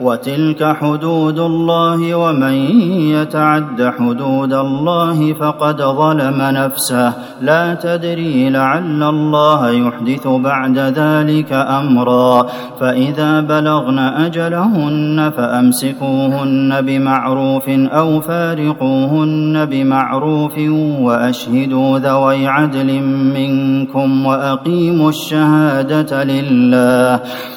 وتلك حدود الله ومن يتعد حدود الله فقد ظلم نفسه. لا تدري لعل الله يحدث بعد ذلك أمرا. فإذا بلغن أجلهن فأمسكوهن بمعروف أو فارقوهن بمعروف وأشهدوا ذوي عدل منكم وأقيموا الشهادة لله.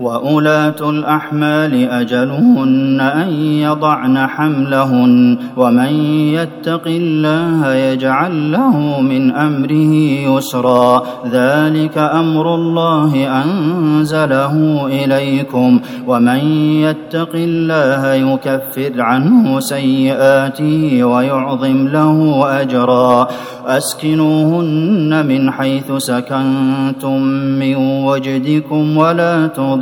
وأولات الأحمال أجلهن أن يضعن حملهن ومن يتق الله يجعل له من أمره يسرا ذلك أمر الله أنزله إليكم ومن يتق الله يكفر عنه سيئاته ويعظم له أجرا أسكنوهن من حيث سكنتم من وجدكم ولا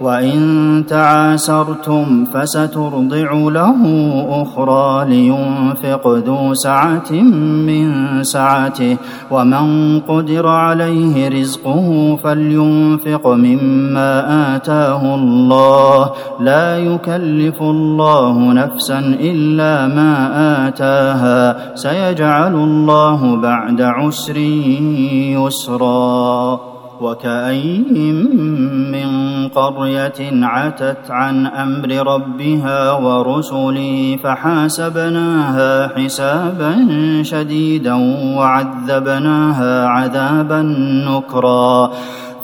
وإن تعاسرتم فسترضع له أخرى لينفق ذو سعة من سعته ومن قدر عليه رزقه فلينفق مما آتاه الله. لا يكلف الله نفسا إلا ما آتاها سيجعل الله بعد عسر يسرا. وكأين من قرية عتت عن أمر ربها ورسله فحاسبناها حسابا شديدا وعذبناها عذابا نكرا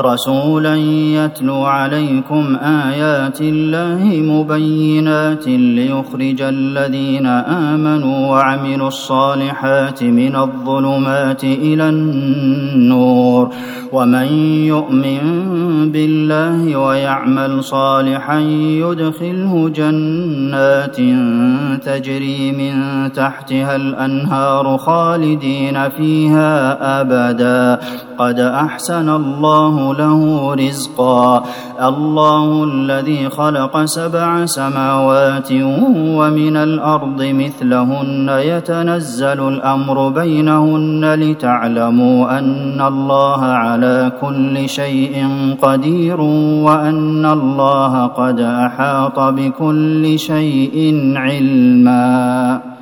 رسولا يتلو عليكم آيات الله مبينات ليخرج الذين آمنوا وعملوا الصالحات من الظلمات إلى النور. ومن يؤمن بالله ويعمل صالحا يدخله جنات تجري من تحتها الأنهار خالدين فيها أبدا. قد أحسن الله له رزقا. الله الذي خلق سبع سماوات ومن الأرض مثلهن. يتنزل الأمر بينهن لتعلموا أن الله على كل شيء قدير وأن الله قد أحاط بكل شيء علما.